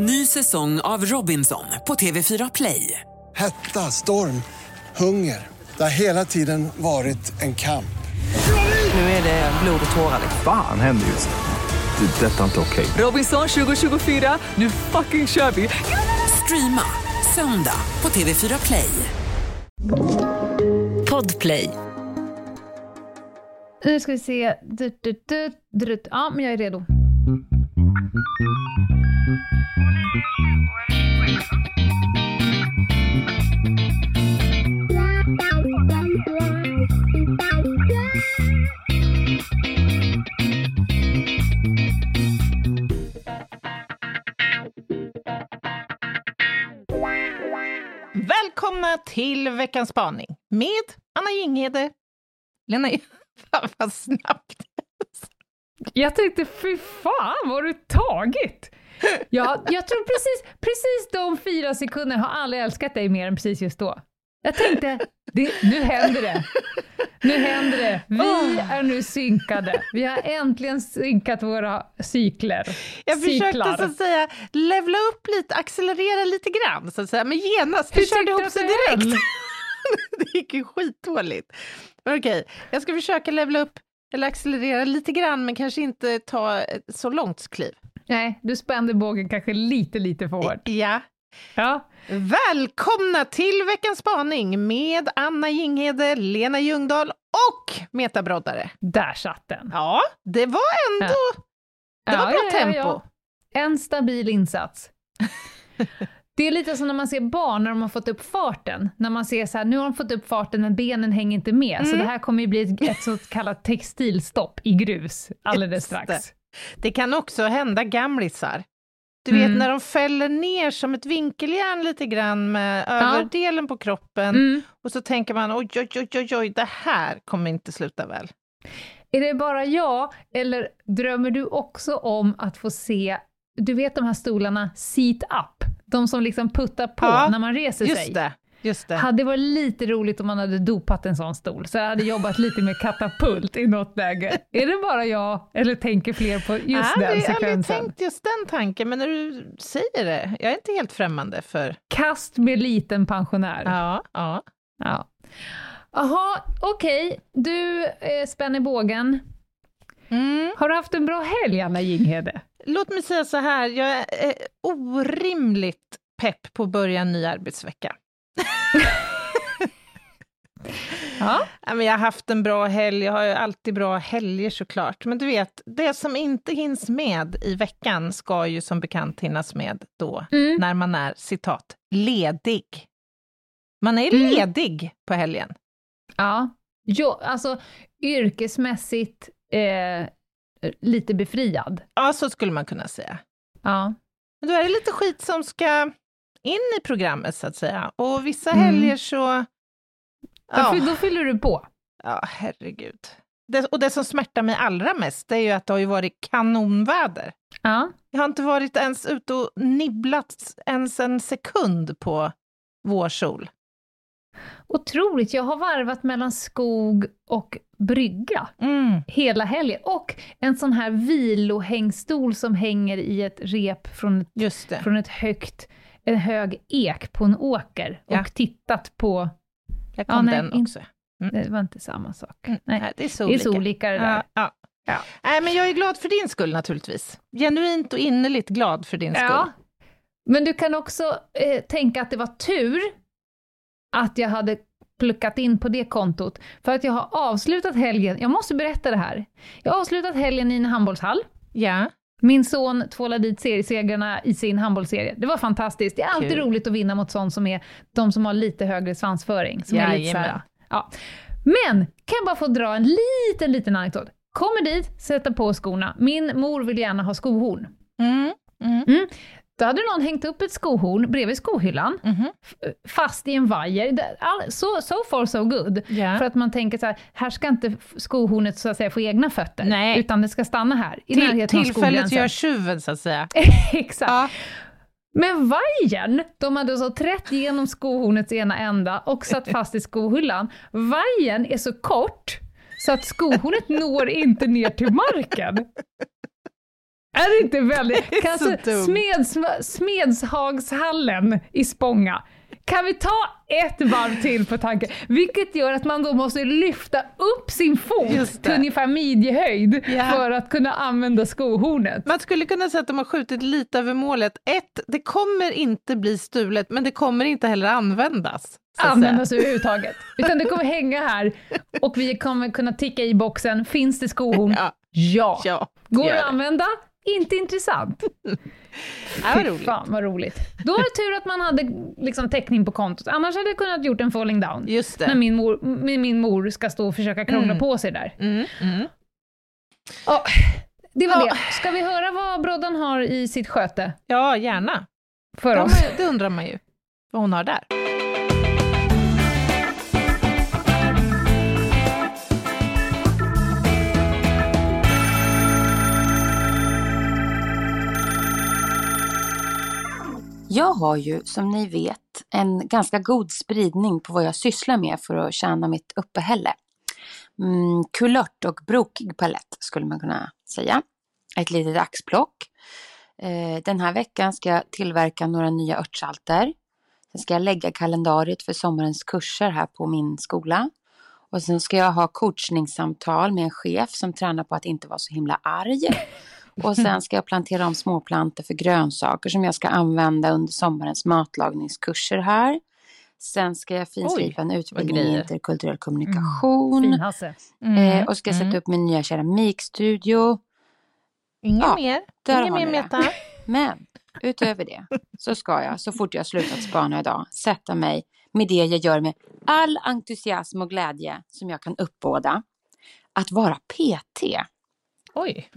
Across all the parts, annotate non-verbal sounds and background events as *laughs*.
Ny säsong av Robinson på TV4 Play. Hetta, storm, hunger. Det har hela tiden varit en kamp. Nu är det blod och tårar. Fan händer just nu. Det. är Detta är inte okej. Robinson 2024, nu fucking kör vi! Streama söndag på TV4 Play. Podplay. Nu ska vi se. Du, du, du. Ja, men jag är redo. Välkomna till veckans spaning med Anna Jinghede. Lena, *laughs* fan vad snabbt. Jag tänkte, fy fan vad har du tagit? Ja, jag tror precis, precis de fyra sekunderna har alla älskat dig mer än precis just då. Jag tänkte, det, nu händer det. Nu händer det. Vi är nu synkade. Vi har äntligen synkat våra cykler. Jag Cyklar. försökte så att säga levla upp lite, accelerera lite grann, så att säga, men genast, Hur det körde ihop du sig direkt. *laughs* det gick ju skitdåligt. Okej, jag ska försöka levla upp, eller accelerera lite grann, men kanske inte ta ett så långt kliv. Nej, du spände bågen kanske lite, lite för hårt. Ja. Ja. Välkomna till veckans spaning med Anna Jinghede, Lena Ljungdahl och Meta Broddare. Där satt den. Ja, det var ändå... Det var Ja, bra ja, ja, tempo. ja. En stabil insats. *laughs* Det är lite som när man ser barn när de har fått upp farten. När man ser så här, nu har de fått upp farten men benen hänger inte med. Så Mm. det här kommer ju bli ett, ett så kallat textilstopp i grus alldeles strax. Det. Kan också hända gamlisar. Du Mm. vet när de fäller ner som ett vinkeljärn lite grann med överdelen på kroppen Mm. och så tänker man oj, oj, oj, oj, oj, det här kommer inte sluta väl. Är det bara jag, eller drömmer du också om att få se, du vet de här stolarna seat up, de som liksom puttar på Ja, när man reser sig? Just det, just det. Hade varit lite roligt om man hade dopat en sån stol, så jag hade jobbat lite med katapult i något läge. Är det bara jag, eller tänker fler på just jag har den aldrig, aldrig sekvensen? tänkt just den tanken, men när du säger det, jag är inte helt främmande för... Kast med liten pensionär. Ja, ja. Ja. Jaha, okej. Du eh, spänner bågen. Mm. Har du haft en bra helg, Anna Jinghede? Låt mig säga så här, jag är eh, orimligt pepp på att börja en ny arbetsvecka. Ja. Ja, men jag har haft en bra helg, jag har ju alltid bra helger såklart. Men du vet, det som inte hinns med i veckan ska ju som bekant hinnas med då, Mm. när man är citat, ledig. Man är Mm. ledig på helgen. Ja. Jo, alltså yrkesmässigt eh, lite befriad. Ja, så skulle man kunna säga. Ja. Men då är det lite skit som ska in i programmet, så att säga. Och vissa Mm. helger så... Då, Ja, fy- då fyller du på. ja herregud. Det, och det som smärtar mig allra mest, det är ju att det har ju varit kanonväder. Ja. Jag har inte varit ens ute och nibblat ens en sekund på vårsol. Otroligt, jag har varvat mellan skog och brygga Mm. hela helgen. Och en sån här vilohängstol som hänger i ett rep från ett, från ett högt, en hög ek på en åker. Ja. Och tittat på, Ja, kom nej, den också. det var inte samma sak. Mm. Nej. Nej, det är så Det är olika. så olika det där. Ja, ja. Ja. Nej, men jag är glad för din skull naturligtvis. Genuint och innerligt glad för din skull. Ja. Men du kan också eh, tänka att det var tur att jag hade plockat in på det kontot, för att jag har avslutat helgen, jag måste berätta det här, jag har avslutat helgen i en handbollshall. Ja. Min son tvålade dit seriesegrarna i sin handbollsserie. Det var fantastiskt. Det är alltid Kul. roligt att vinna mot sånt som är de som har lite högre svansföring. Som är lite så här, ja. Men, kan jag bara få dra en liten, liten anekdot? Kommer dit, sätter på skorna. Min mor vill gärna ha skohorn. Mm. Mm. Då hade någon hängt upp ett skohorn bredvid skohyllan, Mhm. f- fast i en vajer. So, so far so good. Ja. För att man tänker så här, här ska inte skohornet så att säga få egna fötter, Nej. utan det ska stanna här, i Till, närheten tillfället gör tjuven, så att säga. *laughs* Exakt. Ja. Men vajern, de hade så trätt genom skohornets ena ända och satt *laughs* fast i skohyllan. Vajern är så kort så att skohornet når inte ner till marken. Är det inte väldigt... Kanske dumt. Smeds, Smedshagshallen i Spånga. Kan vi ta ett varv till på tanken? Vilket gör att man då måste lyfta upp sin fot till ungefär midjehöjd Ja. för att kunna använda skohornet. Man skulle kunna säga att de har skjutit lite över målet. Ett, det kommer inte bli stulet, men det kommer inte heller användas. användas överhuvudtaget. Utan det kommer hänga här och vi kommer kunna ticka i boxen. Finns det skohorn? Ja, Ja. ja Går det att använda? Inte intressant. *laughs* Ja, vad Fy roligt. fan vad roligt. Då var det tur att man hade liksom täckning på kontot. Annars hade jag kunnat gjort en falling down. Just När det. min mor, min, mor ska stå och försöka krångla Mm. på sig där. Mm, mm. Ja, det var Ja. det. Ska vi höra vad Broddan har i sitt sköte Ja, gärna. för oss? det undrar man ju, vad hon har där. Jag har ju, som ni vet, en ganska god spridning på vad jag sysslar med för att tjäna mitt uppehälle. Mm, kulört och brokig palett skulle man kunna säga. Ett litet axplock. Eh, den här veckan ska jag tillverka några nya örtsalter. Sen ska jag lägga kalendariet för sommarens kurser här på min skola. Och sen ska jag ha coachningssamtal med en chef som tränar på att inte vara så himla arg. Och sen ska jag plantera om småplantor för grönsaker som jag ska använda under sommarens matlagningskurser här. Sen ska jag finslipa en utbildning i interkulturell kommunikation. Fin Hasse. Eh, och ska sätta mm. upp min nya keramikstudio. Inget Ja, mer? Inget har mer. Meta? Men utöver det så ska jag, så fort jag slutat spana idag, sätta mig med det jag gör med all entusiasm och glädje som jag kan uppbåda. Att vara PT. Oj.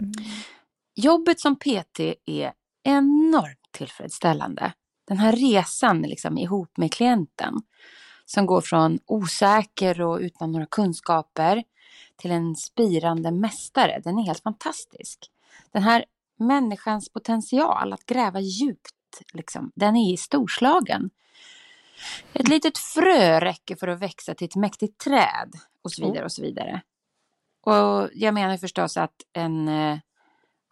Jobbet som PT är enormt tillfredsställande. Den här resan liksom ihop med klienten som går från osäker och utan några kunskaper till en spirande mästare, den är helt fantastisk. Den här människans potential att gräva djupt, liksom, den är i storslagen. Ett litet frö räcker för att växa till ett mäktigt träd och så vidare och så vidare. Och jag menar förstås att en eh,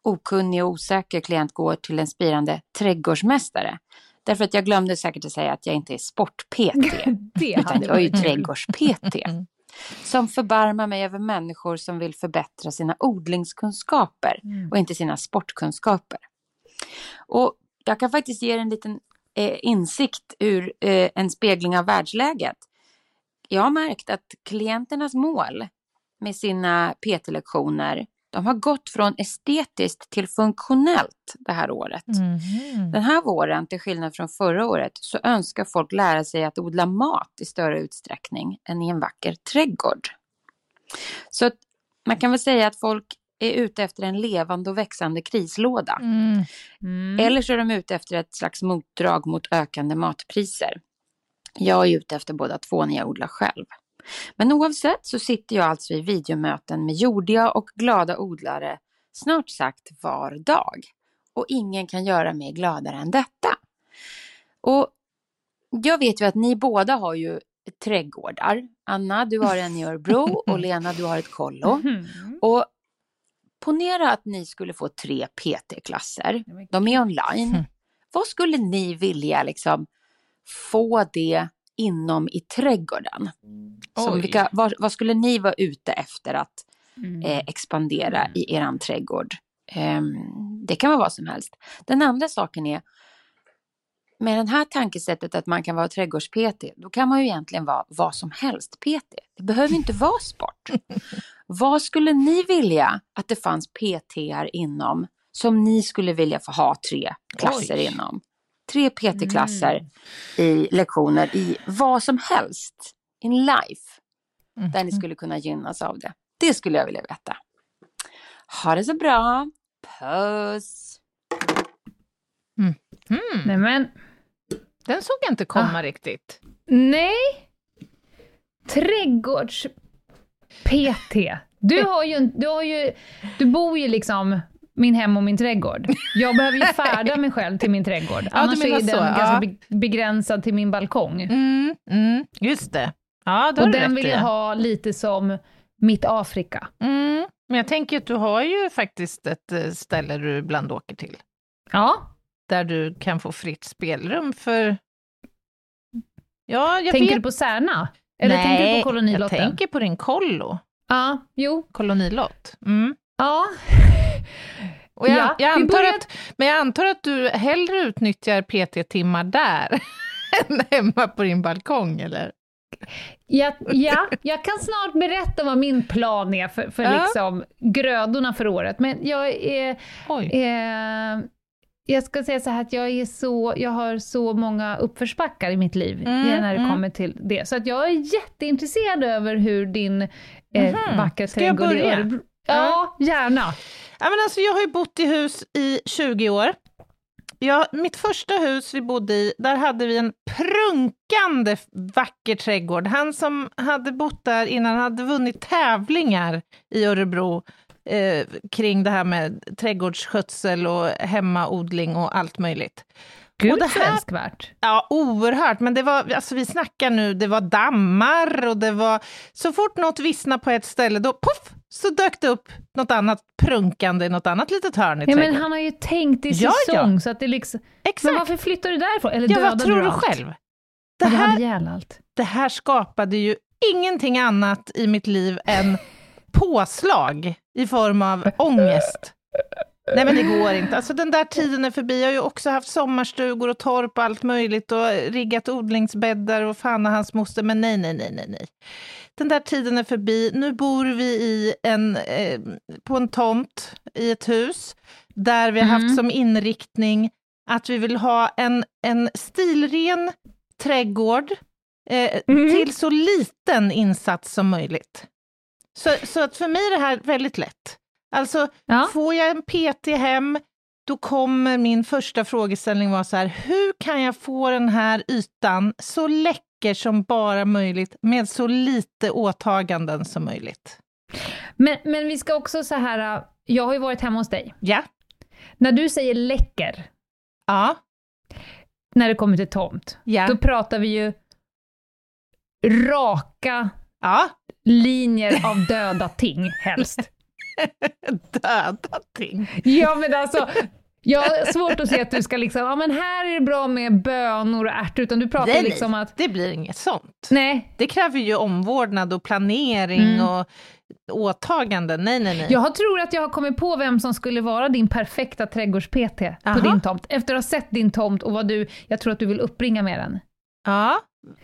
okunnig och osäker klient går till en spirande trädgårdsmästare. Därför att jag glömde säkert att säga att jag inte är sport-PT. *laughs* Utan jag är ju trädgårds-PT. Som förbarmar mig över människor som vill förbättra sina odlingskunskaper och inte sina sportkunskaper. Och jag kan faktiskt ge er en liten eh, insikt ur eh, en spegling av världsläget. Jag har märkt att klienternas mål med sina PT-lektioner, de har gått från estetiskt till funktionellt det här året. Mhm. Den här våren, till skillnad från förra året, så önskar folk lära sig att odla mat i större utsträckning än i en vacker trädgård. Så att man kan väl säga att folk är ute efter en levande och växande krislåda. Mm. Mm. Eller så är de ute efter ett slags motdrag mot ökande matpriser. Jag är ute efter båda två när jag odlar själv. Men oavsett så sitter jag alltså i videomöten med jordiga och glada odlare snart sagt var dag. Och ingen kan göra mig gladare än detta. Och jag vet ju att ni båda har ju trädgårdar. Anna, du har en i Örebro och *laughs* Lena, du har ett kollo. Mhm. Och ponera att ni skulle få tre PT-klasser. De är online. *laughs* Vad skulle ni vilja liksom få det inom i trädgården? Oj. vilka, vad, vad skulle ni vara ute efter att Mm. eh, expandera i eran trädgård? Ehm, det kan vara vad som helst. Den andra saken är med det här tankesättet att man kan vara trädgårds-PT, då kan man ju egentligen vara vad som helst PT. Det behöver inte vara sport. *laughs* vad skulle ni vilja att det fanns PT-ar inom som ni skulle vilja få ha tre klasser Oj. inom? Tre PT-klasser i lektioner i vad som helst. In life. Där ni skulle kunna gynnas av det. Det skulle jag vilja veta. Ha det så bra. Puss! Mm. Nej men, Den såg jag inte komma riktigt. nej. Trädgårds-PT. Du, har ju, du, har ju, du bor ju liksom min hem och min trädgård. Jag behöver ju *laughs* färda mig själv till min trädgård. du Annars är den så, ganska ja. be- begränsad till min balkong. Mm, mm, just det. Ja, då och den vill jag ha lite som mitt Afrika. Mm, Men jag tänker att du har ju faktiskt ett eh, ställe du ibland åker till, Ja, där du kan få fritt spelrum för... Ja, jag tänker vet. du på Särna? Eller Nej, tänker du på jag kolonilotten? tänker på din kollo, Ja, jo. kolonilott. Mm. Ja. *laughs* Och jag, Ja, jag antar börjar- att, men jag antar att du hellre utnyttjar PT-timmar där *laughs* än hemma på din balkong, eller? Ja, ja, jag kan snart berätta vad min plan är för, för Ja. liksom grödorna för året. Men jag är... Eh, jag ska säga så här att jag, är så, jag har så många uppförsbackar i mitt liv Mm, när det mm. kommer till det. Så att jag är jätteintresserad över hur din eh, Mhm. vackra trädgård i? Örebro... Ja, gärna. Ja, men alltså, jag har ju bott i hus i 20 år. Ja, mitt första hus vi bodde i, där hade vi en prunkande vacker trädgård. Han som hade bott där innan hade vunnit tävlingar i Örebro eh, kring det här med trädgårdsskötsel och hemmaodling och allt möjligt. Gud Och det här- älskvärt. Ja, oerhört. Men det var, alltså vi snackar nu, det var dammar och det var... Så fort något vissnade på ett ställe, då poff, så dök det upp något annat prunkande i något annat litet hörn i Ja, men han har ju tänkt i Ja, ja. säsong, så att det liksom... Men Exakt. varför flyttar du därifrån? Eller Ja, dödade vad tror du du allt? själv? Det här, allt. det här skapade ju ingenting annat i mitt liv än *laughs* påslag i form av ångest. Nej men det går inte. Alltså den där tiden är förbi. Jag har ju också haft sommarstugor och torp och allt möjligt och riggat odlingsbäddar och fan och hans moster. Men nej, nej, nej, nej, nej. Den där tiden är förbi. Nu bor vi i en, eh, på en tomt i ett hus där vi har Mm. haft som inriktning att vi vill ha en, en stilren trädgård eh, Mm. till så liten insats som möjligt. Så, så att för mig är det här väldigt lätt. Alltså, Ja. får jag en PT hem, då kommer min första frågeställning vara så här, hur kan jag få den här ytan så läcker som bara möjligt med så lite åtaganden som möjligt? Men, men vi ska också så här, äh, jag har ju varit hemma hos dig. Ja. När du säger läcker, Ja. när det kommer till tomt, Ja. då pratar vi ju raka Ja. linjer av döda ting, helst. *laughs* Döda ting. Ja, men alltså, jag har svårt att se att du ska liksom, ja men här är det bra med bönor och ärtor, utan du pratar Nej, liksom att, det blir inget sånt. nej, Det kräver ju omvårdnad och planering Mm. och åtaganden. Nej, nej, nej. jag tror att jag har kommit på vem som skulle vara din perfekta trädgårds-PT på din tomt, efter att ha sett din tomt och vad du, jag tror att du vill uppbringa med den. Ja,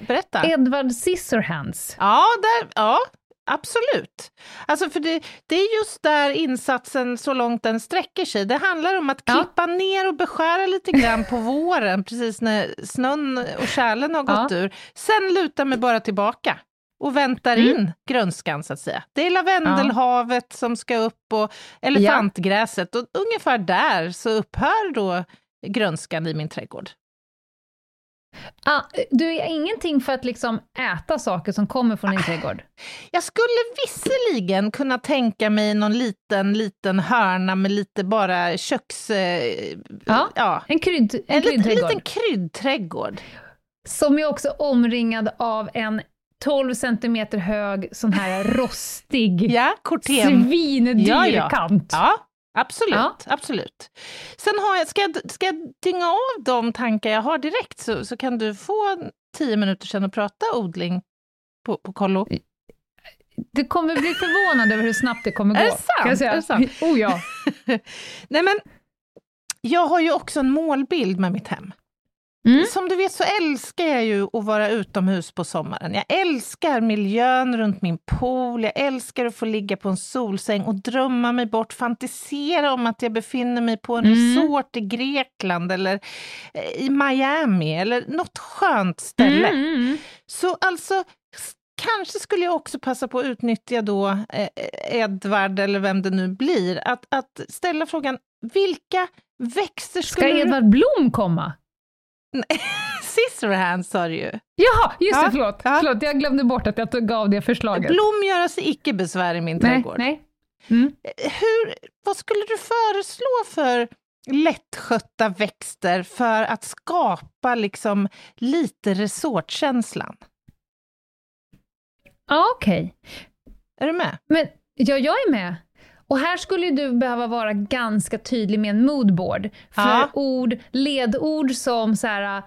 berätta. Edward Scissorhands. Ja, där, ja, absolut. Alltså för det, det är just där insatsen, så långt den sträcker sig. Det handlar om att Ja. klippa ner och beskära lite grann på våren, *laughs* precis när snön och kärlen har gått ur. Sen lutar mig bara tillbaka och väntar Mm. in grönskan, så att säga. Det är lavendelhavet som ska upp och elefantgräset och ungefär där så upphör då grönskan i min trädgård. Ah, du är ingenting för att liksom äta saker som kommer från din trädgård? Jag skulle visserligen kunna tänka mig någon liten, liten hörna med lite bara köks... Eh, Ja. ja. En, krydd, en, En, kryddträdgård. liten kryddträdgård. Som är också omringad av en 12 centimeter hög sån här rostig, Ja, kortem. svindyr Ja, ja. kant. Ja, absolut. Ja. absolut. Sen har jag, ska, jag, ska jag dynga av de tankar jag har direkt så, så kan du få tio minuter sedan att prata odling på, på kollo. Du kommer bli förvånad över hur snabbt det kommer gå. Är det sant? kan jag säga. Är det sant? Oh ja. *laughs* Nej men, jag har ju också en målbild med mitt hem. Mm. Som du vet så älskar jag ju att vara utomhus på sommaren. Jag älskar miljön runt min pool, jag älskar att få ligga på en solsäng och drömma mig bort, fantisera om att jag befinner mig på en Mm. resort i Grekland eller eh, i Miami eller något skönt ställe. Mm, mm. Så alltså, kanske skulle jag också passa på att utnyttja då eh, Edvard, eller vem det nu blir, att, att ställa frågan, vilka växter Ska skulle du... Edvard Blom komma? *laughs* Scissorhands sa du ju. Jaha, just Ja, det, förlåt. ja. förlåt. Jag glömde bort att jag tog av det förslaget. Blom göra sig icke besvär i min nej, trädgård. nej. Mm. Hur, vad skulle du föreslå för lättskötta växter för att skapa liksom lite resortkänslan? Ja, okej. Är du med? Men ja, jag är med. Och här skulle du behöva vara ganska tydlig med en moodboard. För Ja. ord, ledord som så här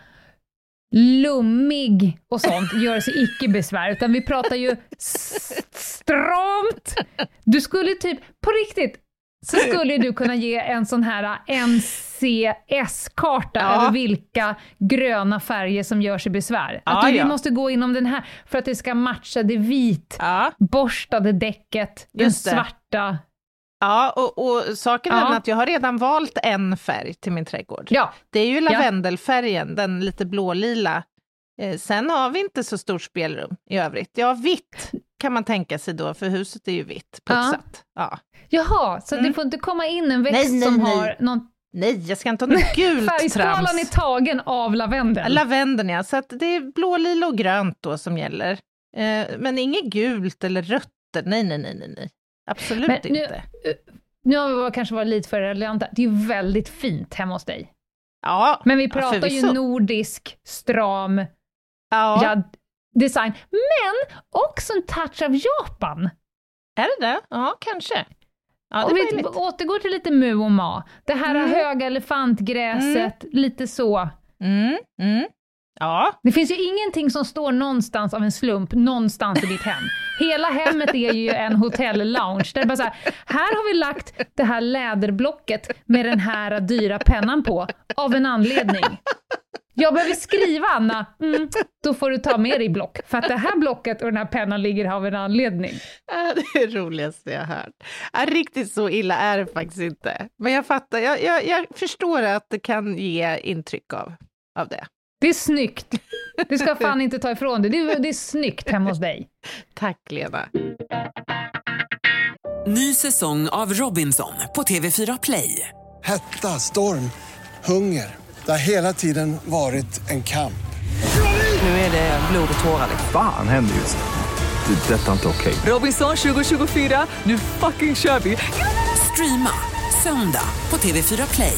lummig och sånt gör sig icke besvär, utan vi pratar ju stramt. Du skulle typ, på riktigt, så *laughs* skulle du kunna ge en sån här NCS-karta Ja. över vilka gröna färger som gör sig besvär. Att Ja, du, vi ja. måste gå inom den här för att det ska matcha det vit Ja, däcket, den Just det. svarta. Ja och, och saken är Ja. den att jag har redan valt en färg till min trädgård. Ja, Det är ju lavendelfärgen, den lite blålila. Eh, sen har vi inte så stort spelrum i övrigt. Ja, vitt kan man tänka sig då, för huset är ju vitt, putsat. Ja. jaha, så det Mm. får inte komma in en växt Nej, nej, som nej. har någon Nej, jag ska inte ha något *laughs* gult Färgskalan är trams. tagen av lavendel. Lavendeln ja, så att det är blålila och grönt då som gäller. Eh, men inget gult eller rött. Nej, nej, nej, nej. Absolut Men nu- inte. nu har vi kanske varit lite för relevanta. Det är ju väldigt fint hemma hos dig. Ja, Men vi pratar ju förvisso. nordisk, stram, ja. ja, design. Men också en touch av Japan. är det det? Ja, kanske. Ja, Om vi möjligt. återgår till lite mu och ma. Det här Mm. höga elefantgräset, lite så. Mm, mm. Ja, Det finns ju ingenting som står någonstans av en slump, någonstans i ditt hem. Hela hemmet är ju en hotell-lounge, där det bara så här, här har vi lagt det här läderblocket med den här dyra pennan på, av en anledning. Jag behöver skriva, Anna, mm, då får du ta med dig block, för att det här blocket och den här pennan ligger av en anledning. Det är det roligaste jag har hört. Riktigt så illa är det faktiskt inte. Men jag fattar, jag, jag, jag förstår att det kan ge intryck av, av det. Det är snyggt. Du ska fan inte ta ifrån det. Det är, det är snyggt hemma hos dig. Tack Lena. Ny säsong av Robinson på TV4 Play. Hetta, storm, hunger. Det har hela tiden varit en kamp. Nu är det blod och tårar. Fan händer just nu. Det. är Detta är inte okej. Robinson 2024, nu fucking kör vi! Streama söndag på TV4 Play.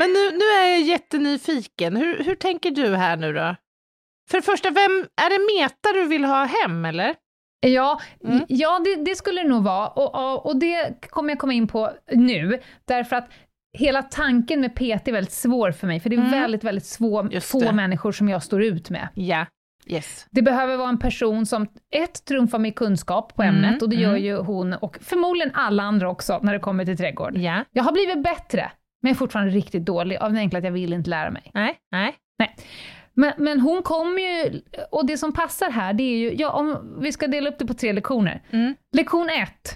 Men nu, nu är jag jättenyfiken. Hur, hur tänker du här nu då? För det första, vem, är det Meta du vill ha hem eller? Ja, Mm. ja det, det skulle det nog vara. Och, och, det kommer jag komma in på nu, därför att hela tanken med PT är väldigt svår för mig, för det är Mm. väldigt, väldigt svå, Just få människor som jag står ut med. Ja, yes. Det behöver vara en person som, ett, trumfar med kunskap på Mm, ämnet, och det gör mm. ju hon, och förmodligen alla andra också, när det kommer till trädgård. Ja. Jag har blivit bättre, men jag är fortfarande riktigt dålig, av den enkla att jag vill inte lära mig. Nej, nej. Men, men hon kommer ju, och det som passar här, det är ju, ja, om vi ska dela upp det på tre lektioner. Mm. Lektion ett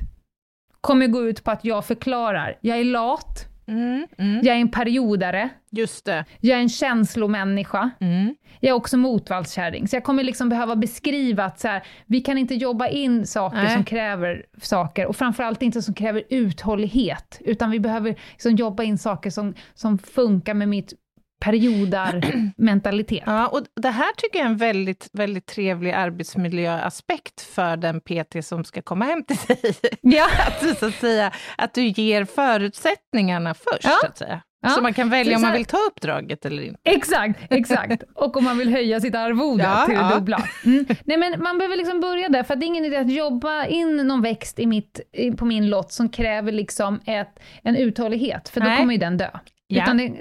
kommer gå ut på att jag förklarar, jag är lat, Mm, mm. jag är en periodare, Just det. jag är en känslomänniska, Mm. jag är också motvallskärring. Så jag kommer liksom behöva beskriva att så här, vi kan inte jobba in saker Nej. som kräver saker, och framförallt inte som kräver uthållighet, utan vi behöver liksom jobba in saker som, som funkar med mitt periodarmentalitet. *clears throat* Ja, och det här tycker jag är en väldigt, väldigt trevlig arbetsmiljöaspekt för den PT som ska komma hem till dig. Ja. *laughs* Att du, så att säga, att du ger förutsättningarna först, Ja. så att säga. Ja. Så man kan välja om man vill ta uppdraget eller inte. Exakt, exakt. Och om man vill höja sitt arvode Ja, till det ja. dubbla. Mm. Nej, men man behöver liksom börja där, för det är ingen idé att jobba in någon växt i mitt, på min lott som kräver liksom ett, en uthållighet, för då Nej. kommer ju den dö. Ja. Utan det,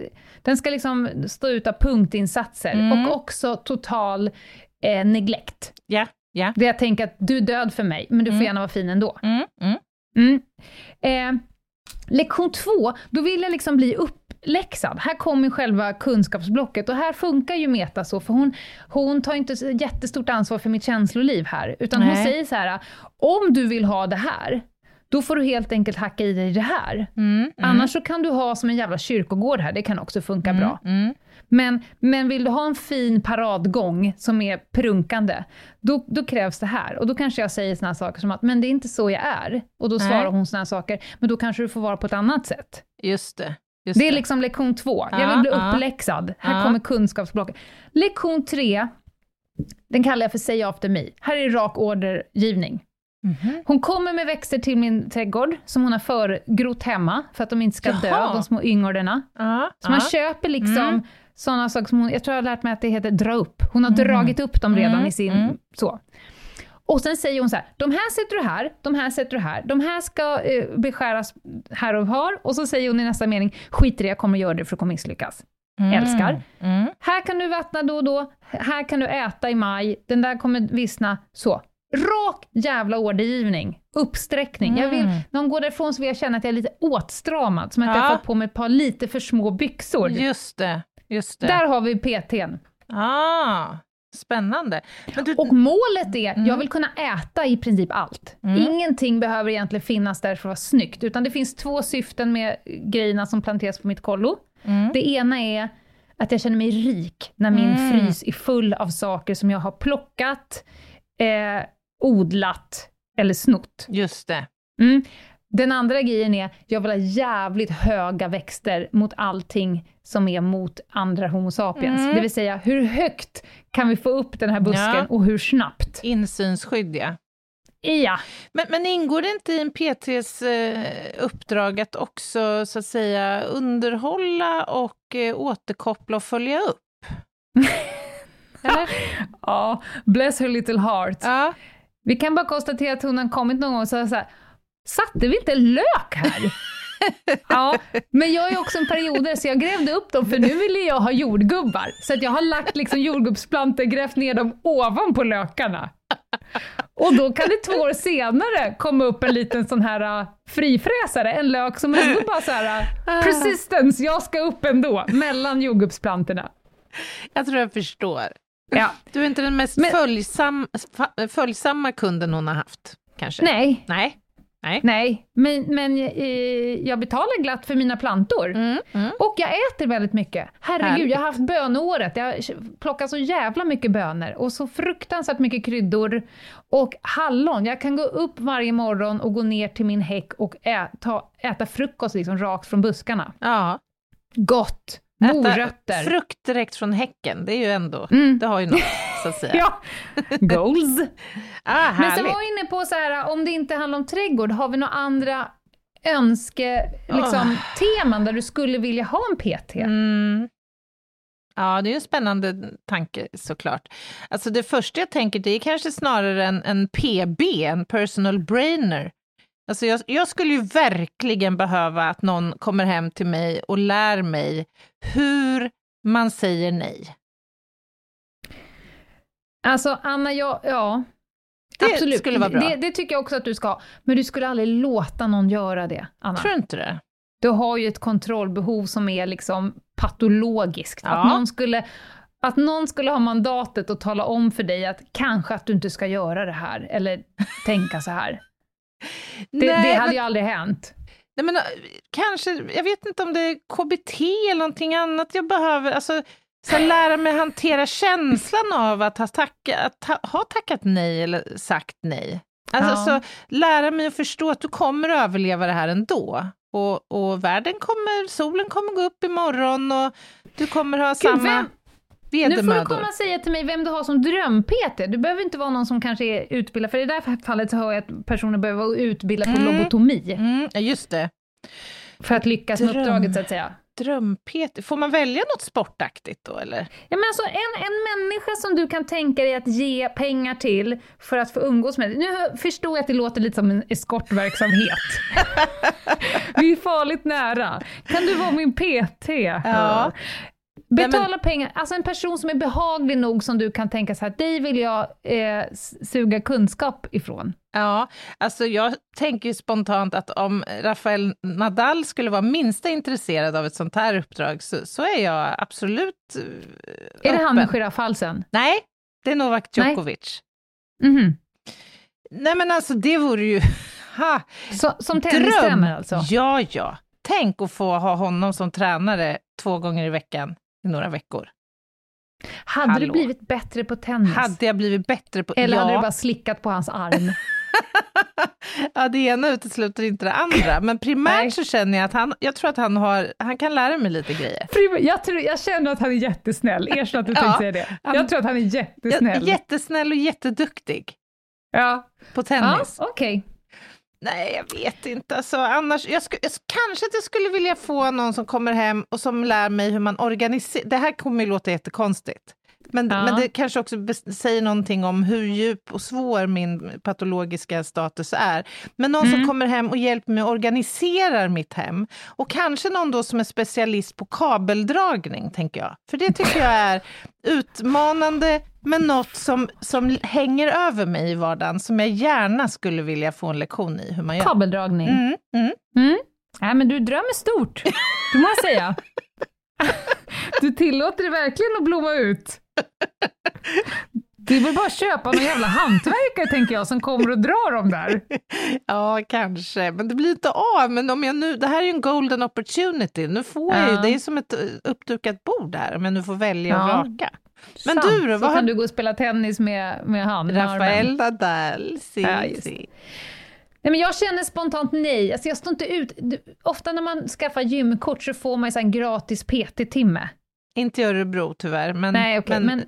den ska liksom stå ut av punktinsatser Mm. och också total eh, neglect. Ja, ja. Det jag tänker att du är död för mig, men du får Mm. gärna vara fin ändå. Mm, mm. Mm. Eh, lektion två, då vill jag liksom bli uppläxad. Här kommer själva kunskapsblocket och här funkar ju Meta så, för hon, hon tar inte jättestort ansvar för mitt känsloliv här, utan hon Nej. säger så här, om du vill ha det här, då får du helt enkelt hacka i dig det här. Mm, Annars så kan du ha som en jävla kyrkogård här, det kan också funka mm, bra. Mm. Men, men vill du ha en fin paradgång som är prunkande, då, då krävs det här. Och då kanske jag säger såna saker som att, men det är inte så jag är. Och då Nej. svarar hon såna saker, men då kanske du får vara på ett annat sätt. Just det. Just Det är liksom lektion två. Jag vill bli ja. uppläxad. Här Ja. kommer kunskapsblocket. Lektion tre, den kallar jag för Say after me. Här är rak ordergivning. Mhm. Hon kommer med växter till min trädgård som hon har förgrott hemma för att de inte ska dö, Jaha. de små yngordena. Ja, Så man köper liksom Mm. Sådana saker som hon, jag tror jag har lärt mig att det heter dra upp. Hon har dragit upp dem redan Mm. i sin, Mm. så. Och sen säger hon så här, de här sätter du här, de här sätter du här, de här ska eh, beskäras här och var. Och så säger hon i nästa mening, skit i det, jag kommer göra det för du kommer misslyckas. Mm. Älskar. Mm. Här kan du vattna då och då, här kan du äta i maj, den där kommer vissna, så. Rak jävla ordergivning, uppsträckning. Jag vill, Mm. när hon går därifrån så vill jag känna att jag är lite åtstramad, som att jag Ja. har fått på mig ett par lite för små byxor. Just det. Just det. Där har vi PTn. Ah, spännande. Du, Och målet är, Mm. jag vill kunna äta i princip allt. Ingenting behöver egentligen finnas där för att vara snyggt, utan det finns två syften med grejerna som planteras på mitt kollo. Mm. Det ena är att jag känner mig rik när min Mm. frys är full av saker som jag har plockat, eh, odlat eller snott. Just det. Den andra grejen är, jag vill ha jävligt höga växter mot allting som är mot andra Homo sapiens. Mm. Det vill säga, hur högt kan vi få upp den här busken Ja. och hur snabbt? Insynsskydd, ja. Ja. Men, men ingår det inte i en PTs eh, uppdrag att också så att säga underhålla och eh, återkoppla och följa upp? *laughs* Eller? ja, bless her little heart. Ja. Vi kan bara konstatera att hon har kommit någon gång och sagt så här, satte vi inte lök här? *laughs* ja, men jag är också en perioder så jag grävde upp dem för nu ville jag ha jordgubbar. Så att jag har lagt liksom jordgubbsplantor, grävt ner dem ovanpå lökarna. Och då kan det två år senare komma upp en liten sån här uh, frifräsare, en lök som ändå bara så här, uh, persistence, jag ska upp ändå, mellan jordgubbsplantorna. Jag tror jag förstår. Ja. Du är inte den mest Men- följsam, följsamma kunden hon har haft, kanske? Nej, Nej. Nej. nej, men, men eh, jag betalar glatt för mina plantor. Mm, mm. Och jag äter väldigt mycket. Herregud, Härligt. jag har haft bönåret. Jag har plockat så jävla mycket bönor och så fruktansvärt mycket kryddor. Och hallon. Jag kan gå upp varje morgon och gå ner till min häck och äta, äta frukost liksom rakt från buskarna. Ja. Gott! Morötter. frukt direkt från häcken, det är ju ändå, Mm. det har ju något, så att säga. *laughs* Ja, goals. Ah, Men sen var jag inne på så här, om det inte handlar om trädgård, har vi några andra önske, liksom, teman där du skulle vilja ha en PT? Mm. Ja, det är ju en spännande tanke såklart. Alltså det första jag tänker, det är kanske snarare en, en PB, en personal brainer. Alltså jag, jag skulle ju verkligen behöva att någon kommer hem till mig och lär mig hur man säger nej. Alltså Anna, jag, ja. Det absolut. skulle vara bra. Det, det tycker jag också att du ska. Men du skulle aldrig låta någon göra det, Anna. Tror inte det? Du har ju ett kontrollbehov som är liksom patologiskt. Ja. Att, någon skulle, att någon skulle ha mandatet att tala om för dig att kanske att du inte ska göra det här, eller tänka så här. *laughs* Det, Nej, det hade men- ju aldrig hänt. Nej, men, äh, kanske, jag vet inte om det är KBT eller någonting annat jag behöver. Alltså, så lära mig hantera känslan av att ha, tacka, att ha, ha tackat nej eller sagt nej. Alltså, Ja. så, lära mig att förstå att du kommer att överleva det här ändå. Och, och världen kommer, solen kommer gå upp imorgon och du kommer ha samma vem- Nu får du komma och säga till mig vem du har som dröm-PT. Du behöver inte vara någon som kanske är utbildad, för i det här fallet så hör jag att personer behöver vara utbildad på Mm. lobotomi Mm, just det. för att lyckas med Dröm. uppdraget så att säga. Dröm-PT, får man välja något sportaktigt då eller? Ja, men alltså, en, en människa som du kan tänka dig att ge pengar till för att få umgås med. Nu förstår jag att det låter lite som en eskortverksamhet. *laughs* Vi är farligt nära. Kan du vara min PT? Ja. Betala pengar, alltså en person som är behaglig nog som du kan tänka så här, dig vill jag eh, suga kunskap ifrån. Ja, alltså jag tänker spontant att om Rafael Nadal skulle vara minsta intresserad av ett sånt här uppdrag så, så är jag absolut uh, Är det han med öppen. giraffhalsen? Nej, det är Novak Nej. Djokovic. Mhm. Nej men alltså det vore ju *laughs* Ha, Så, som tennistränare alltså? Ja, ja. Tänk att få ha honom som tränare två gånger i veckan i några veckor. Hade Hallå. du blivit bättre på tennis? Hade jag blivit bättre på... Eller ja. hade du bara slickat på hans arm? *laughs* ja, det ena utesluter inte det andra, men primärt så känner jag att han, jag tror att han har, han kan lära mig lite grejer. Jag, tror, jag känner att han är jättesnäll. Erkänn att du Ja, tänkte säga det. han- Jag tror att han är jättesnäll. jättesnäll och jätteduktig ja. på Ja, tennis. okej. Nej, jag vet inte. Alltså, annars, jag sku, jag, kanske att jag skulle vilja få någon som kommer hem och som lär mig hur man organiserar. Det här kommer ju låta jättekonstigt. Men, Ja. men det kanske också säger någonting om hur djup och svår min patologiska status är. Men någon Mm. som kommer hem och hjälper mig att organisera mitt hem. Och kanske någon då som är specialist på kabeldragning, tänker jag. För det tycker jag är utmanande, men något som, som hänger över mig i vardagen, som jag gärna skulle vilja få en lektion i hur man gör. Kabeldragning. Mm, mm. Mm. Nej, men du drömmer stort, *laughs* det må jag säga. *laughs* Du tillåter det verkligen att blomma ut. Det är väl bara att köpa någon jävla hantverkare, tänker jag, som kommer och drar dem där. Ja, kanske, men det blir inte av. Men om jag nu, det här är ju en golden opportunity. Nu får jag ju, det är som ett eh, uppdukat bord här, men du får välja och Ja. vraka. Men Sant. du då, Så har kan du gå och spela tennis med, med han. Rafael Nadal, si, Ja, si. Nej, men jag känner spontant nej. Alltså jag står inte ut. Ofta när man skaffar gymkort så får man ju en gratis PT-timme. Inte i Örebro tyvärr, men, Nej, okej, men,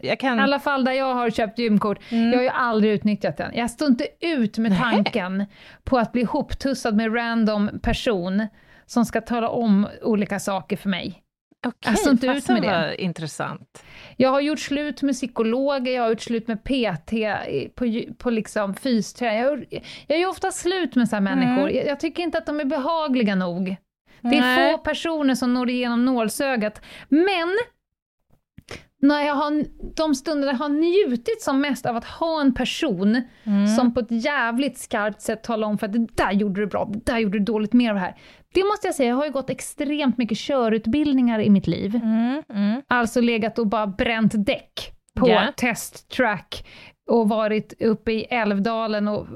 jag i kan... alla fall där jag har köpt gymkort, Mm. jag har ju aldrig utnyttjat den. Jag står inte ut med tanken på att bli hoptussad med random person som ska tala om olika saker för mig. Okej, jag står inte ut med det. intressant. Jag har gjort slut med psykologer, jag har gjort slut med PT, i- på, på liksom fysträning. Jag, jag gör ofta slut med så människor. Mm. Jag, jag tycker inte att de är behagliga nog. Det är Nej. få personer som når igenom nålsögat. Men när jag har, de stunder jag har njutit som mest av att ha en person Mm. som på ett jävligt skarpt sätt talar om för att det där gjorde du bra, det där gjorde du dåligt, mer av det här. Det måste jag säga, jag har ju gått extremt mycket körutbildningar i mitt liv. Mm, mm. Alltså legat och bara bränt däck på Ja. testtrack och varit uppe i Älvdalen och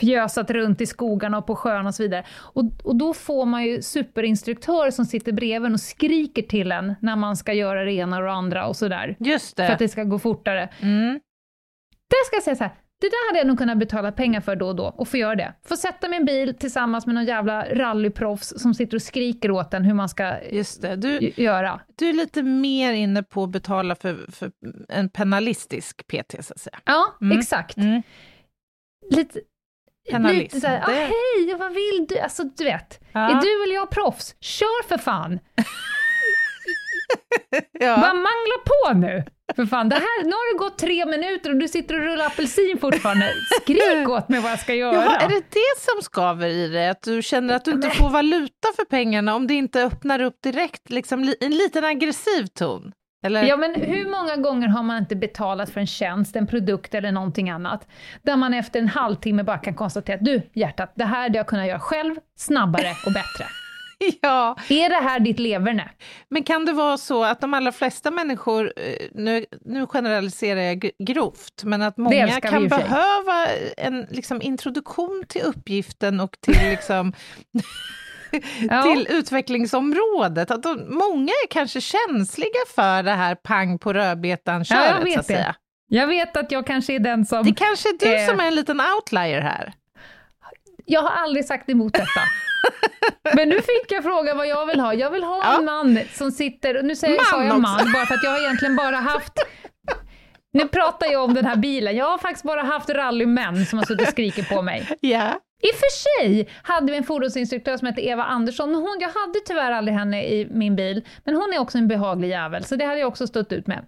fjösat runt i skogarna och på sjön och så vidare. Och, och då får man ju superinstruktörer som sitter bredvid en och skriker till en när man ska göra det ena och det andra och sådär. Just För att det. det ska gå fortare. Mm. Där ska jag säga så här, det där hade jag nog kunnat betala pengar för då och då, och få göra det. Få sätta min bil tillsammans med någon jävla rallyproffs som sitter och skriker åt en hur man ska Just det. Du, göra. du är lite mer inne på att betala för, för en penalistisk PT, så att säga. Ja, Mm. exakt. Mm. Lite, Penalism, lite såhär, ah, det- hej, vad vill du? Alltså du vet, Ja. är du eller jag proffs? Kör för fan! *laughs* Ja. Bara mangla på nu! För fan, det här, nu har det gått tre minuter och du sitter och rullar apelsin fortfarande. Skrik åt mig vad jag ska göra. Jaha, är det det som skaver i dig? Att du känner att du inte får valuta för pengarna om det inte öppnar upp direkt, liksom li- en liten aggressiv ton? Eller? Ja, men hur många gånger har man inte betalat för en tjänst, en produkt eller någonting annat, där man efter en halvtimme bara kan konstatera att du, hjärtat, det här hade jag kunnat göra själv, snabbare och bättre. *laughs* ja, Är det här ditt leverne? men kan det vara så att de allra flesta människor, eh, nu, nu generaliserar jag gr- grovt, men att många kan behöva en liksom, introduktion till uppgiften och till *laughs* liksom Ja. till utvecklingsområdet. Att de, många är kanske känsliga för det här pang på Ja, rödbetan-köret, vet så att det. säga. Jag vet att jag kanske är den som... Det kanske är du Eh. som är en liten outlier här. Jag har aldrig sagt emot detta. *laughs* Men nu fick jag fråga vad jag vill ha. Jag vill ha en man som sitter, och nu säger Man sa jag också. man, bara för att jag har egentligen bara haft nu pratar jag om den här bilen. Jag har faktiskt bara haft rallymän som har suttit och skrikit på mig. Ja. I och för sig hade vi en fordonsinstruktör som hette Eva Andersson, men hon, jag hade tyvärr aldrig henne i min bil, men hon är också en behaglig jävel, så det hade jag också stått ut med.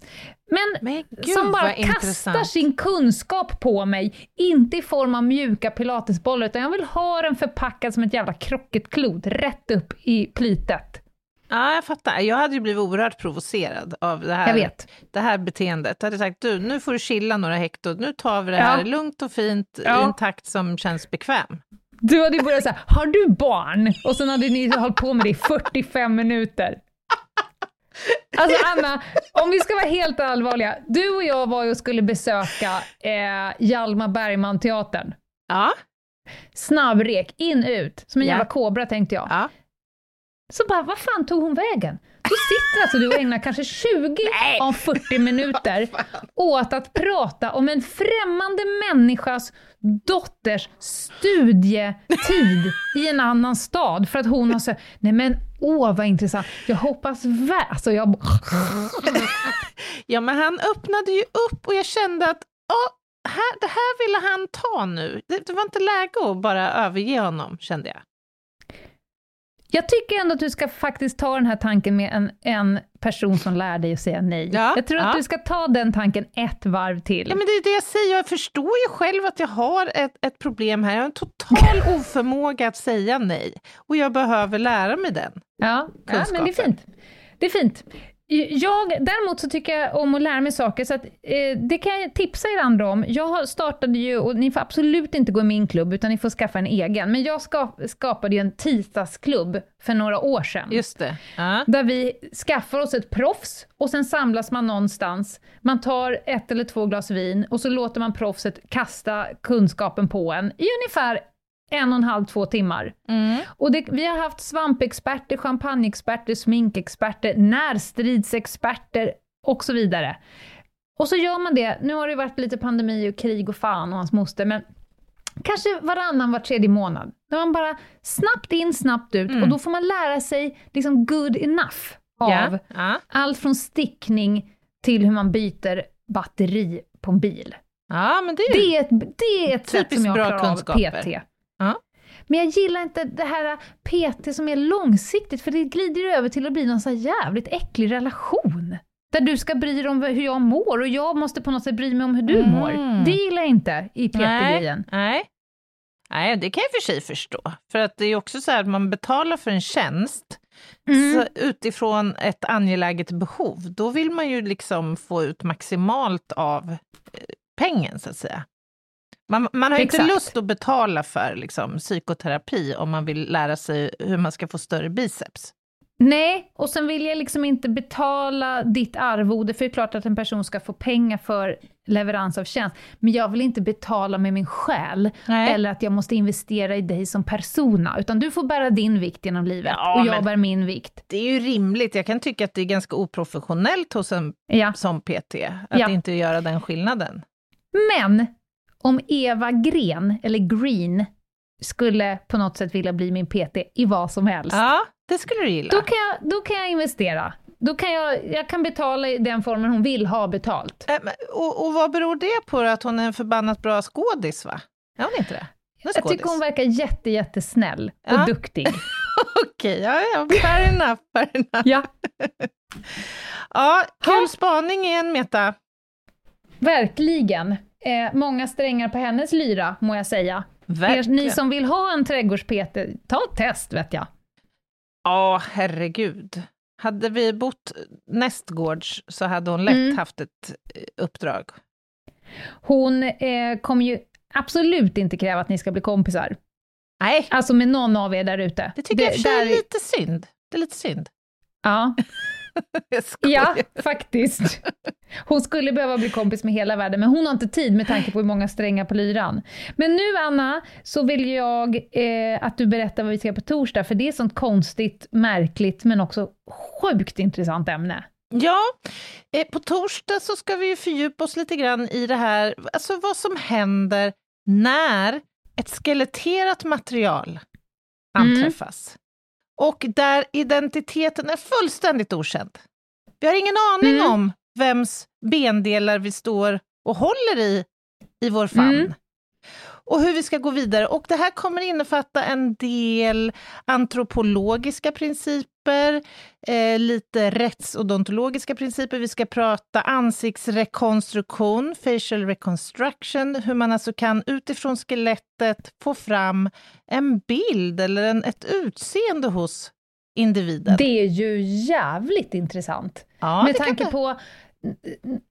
Men, Men gud, som bara kastar intressant. sin kunskap på mig, inte i form av mjuka pilatesbollar, utan jag vill ha den förpackad som ett jävla krocketklot, rätt upp i plitet. Ja, jag fattar. Jag hade ju blivit oerhört provocerad av det här, Jag vet. Det här beteendet. Jag hade sagt, du, nu får du chilla några hekto, nu tar vi det Ja. här lugnt och fint i Ja. en takt som känns bekväm. Du hade ju börjat säga, har du barn? Och sen hade ni hållit på med det i 45 minuter. Alltså Anna, om vi ska vara helt allvarliga. Du och jag var ju och skulle besöka eh, Hjalmar Bergman-teatern. Ja. Snabbrek, in, ut, som en Ja. jävla kobra tänkte jag. Ja. Så bara, vad fan tog hon vägen? Du sitter alltså du och ägnar kanske 20 av 40 minuter *laughs* åt att prata om en främmande människas dotters studietid i en annan stad för att hon har sagt, nej men åh vad intressant, jag hoppas väl, alltså jag *laughs* Ja, men han öppnade ju upp och jag kände att ja, här, det här ville han ta nu. Det, det var inte läge att bara överge honom, kände jag. Jag tycker ändå att du ska faktiskt ta den här tanken med en, en person som lär dig att säga nej. Ja, jag tror att ja. du ska ta den tanken ett varv till. Ja, men det är det jag säger, jag förstår ju själv att jag har ett, ett problem här. Jag har en total *laughs* oförmåga att säga nej. Och jag behöver lära mig den. Ja, ja men det är fint. Det är fint. Jag, däremot så tycker jag om att lära mig saker, så att, eh, det kan jag tipsa er andra om. Jag startade ju, och ni får absolut inte gå i min klubb, utan ni får skaffa en egen, men jag ska, skapade ju en tisdagsklubb för några år sedan. Just det. Ja. Där vi skaffar oss ett proffs och sen samlas man någonstans. Man tar ett eller två glas vin och så låter man proffset kasta kunskapen på en i ungefär en och en halv, två timmar. Mm. Och det, vi har haft svampexperter, champagneexperter, sminkexperter, närstridsexperter och så vidare. Och så gör man det, nu har det varit lite pandemi och krig och fan och hans moster, men kanske varannan, var tredje månad. Där man bara snabbt in, snabbt ut och då får man lära sig liksom good enough av Ja. Ja. allt från stickning till hur man byter batteri på en bil. ja, men det är. Det är ett, det är ett sätt som jag klarar av. PT. Men jag gillar inte det här PT som är långsiktigt, för det glider över till att bli någon så jävligt äcklig relation. Där du ska bry dig om hur jag mår och jag måste på något sätt bry mig om hur du Mm. mår. Det gillar jag inte i PT-grejen. Nej, nej. Nej, det kan jag för sig förstå. För att det är också så här att man betalar för en tjänst Mm. utifrån ett angeläget behov. Då vill man ju liksom få ut maximalt av eh, pengen, så att säga. Man, man har ju inte lust att betala för liksom, psykoterapi om man vill lära sig hur man ska få större biceps. Nej, och sen vill jag liksom inte betala ditt arvode, för det är klart att en person ska få pengar för leverans av tjänst, men jag vill inte betala med min själ, Nej. eller att jag måste investera i dig som persona, utan du får bära din vikt genom livet, Ja, och jag bär min vikt. Det är ju rimligt. Jag kan tycka att det är ganska oprofessionellt hos en Ja. som PT att Ja. inte göra den skillnaden. Men, om Eva Gren, eller Green, skulle på något sätt vilja bli min PT i vad som helst, Ja, det skulle du gilla. då, kan jag, då kan jag investera. Då kan jag, jag kan betala i den formen hon vill ha betalt. Äh, men- Och, och vad beror det på då? att hon är en förbannat bra skådis, va? Är hon inte det? Jag tycker hon verkar jätte, jättesnäll och Ja. duktig. *laughs* Okej, ja, ja, fair enough, fair enough. Ja, *laughs* Ja, kul Ha. spaning igen, Meta. verkligen. Eh, många strängar på hennes lyra, må jag säga. Er, Verkligen. ni som vill ha en trädgårdspete, ta ett test vet jag. Ja, herregud. Hade vi bott nästgårds så hade hon lätt Mm. haft ett eh, uppdrag. Hon eh, kommer ju absolut inte kräva att ni ska bli kompisar. Nej, Alltså med någon av er där ute. det tycker jag för sig är där- lite synd. Det är lite synd. Ja, Jag. *laughs* ja, faktiskt. Hon skulle behöva bli kompis med hela världen, men hon har inte tid med tanke på hur många strängar på lyran. Men nu, Anna, så vill jag eh, att du berättar vad vi ska på torsdag, för det är ett sånt konstigt, märkligt, men också sjukt intressant ämne. Ja, eh, på torsdag så ska vi ju fördjupa oss lite grann i det här, alltså vad som händer när ett skeletterat material anträffas. Och där identiteten är fullständigt okänd. Vi har ingen aning Mm. om vems bendelar vi står och håller i, i vår famn. Mm. Och hur vi ska gå vidare. Och det här kommer innefatta en del antropologiska principer, eh, lite rättsodontologiska principer. Vi ska prata ansiktsrekonstruktion, facial reconstruction, hur man alltså kan utifrån skelettet få fram en bild eller en, ett utseende hos individen. Det är ju jävligt intressant. ja, med tanke på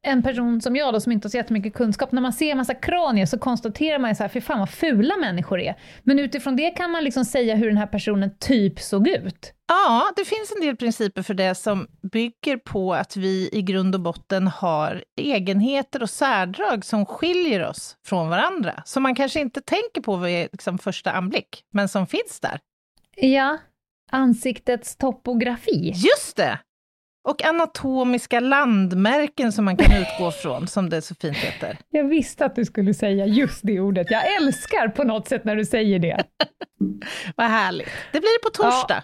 en person som jag då, som inte har så jättemycket kunskap, när man ser en massa kranier så konstaterar man ju så här, för fan vad fula människor är. Men utifrån det kan man liksom säga hur den här personen typ såg ut. Ja, det finns en del principer för det som bygger på att vi i grund och botten har egenheter och särdrag som skiljer oss från varandra, som man kanske inte tänker på vid liksom första anblick, men som finns där. Ja, ansiktets topografi. Just det! Och anatomiska landmärken som man kan utgå från, som det så fint heter. Jag visste att du skulle säga just det ordet. Jag älskar på något sätt när du säger det. *laughs* Vad härligt. Det blir på torsdag. Ja.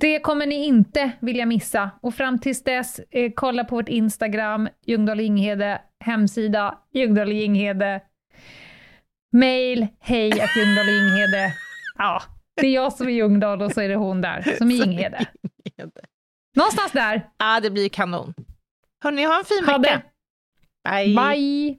Det kommer ni inte vilja missa. Och fram tills dess, eh, kolla på vårt Instagram, Ljungdahl Inghede, hemsida Ljungdahl Inghede, mail hej att Ljungdahl Inghede. Ja, det är jag som är Ljungdahl och så är det hon där som är *laughs* Inghede. Någonstans där. Ja, det blir kanon. Hörni, ha en fin ha vecka. Det. Bye. Bye.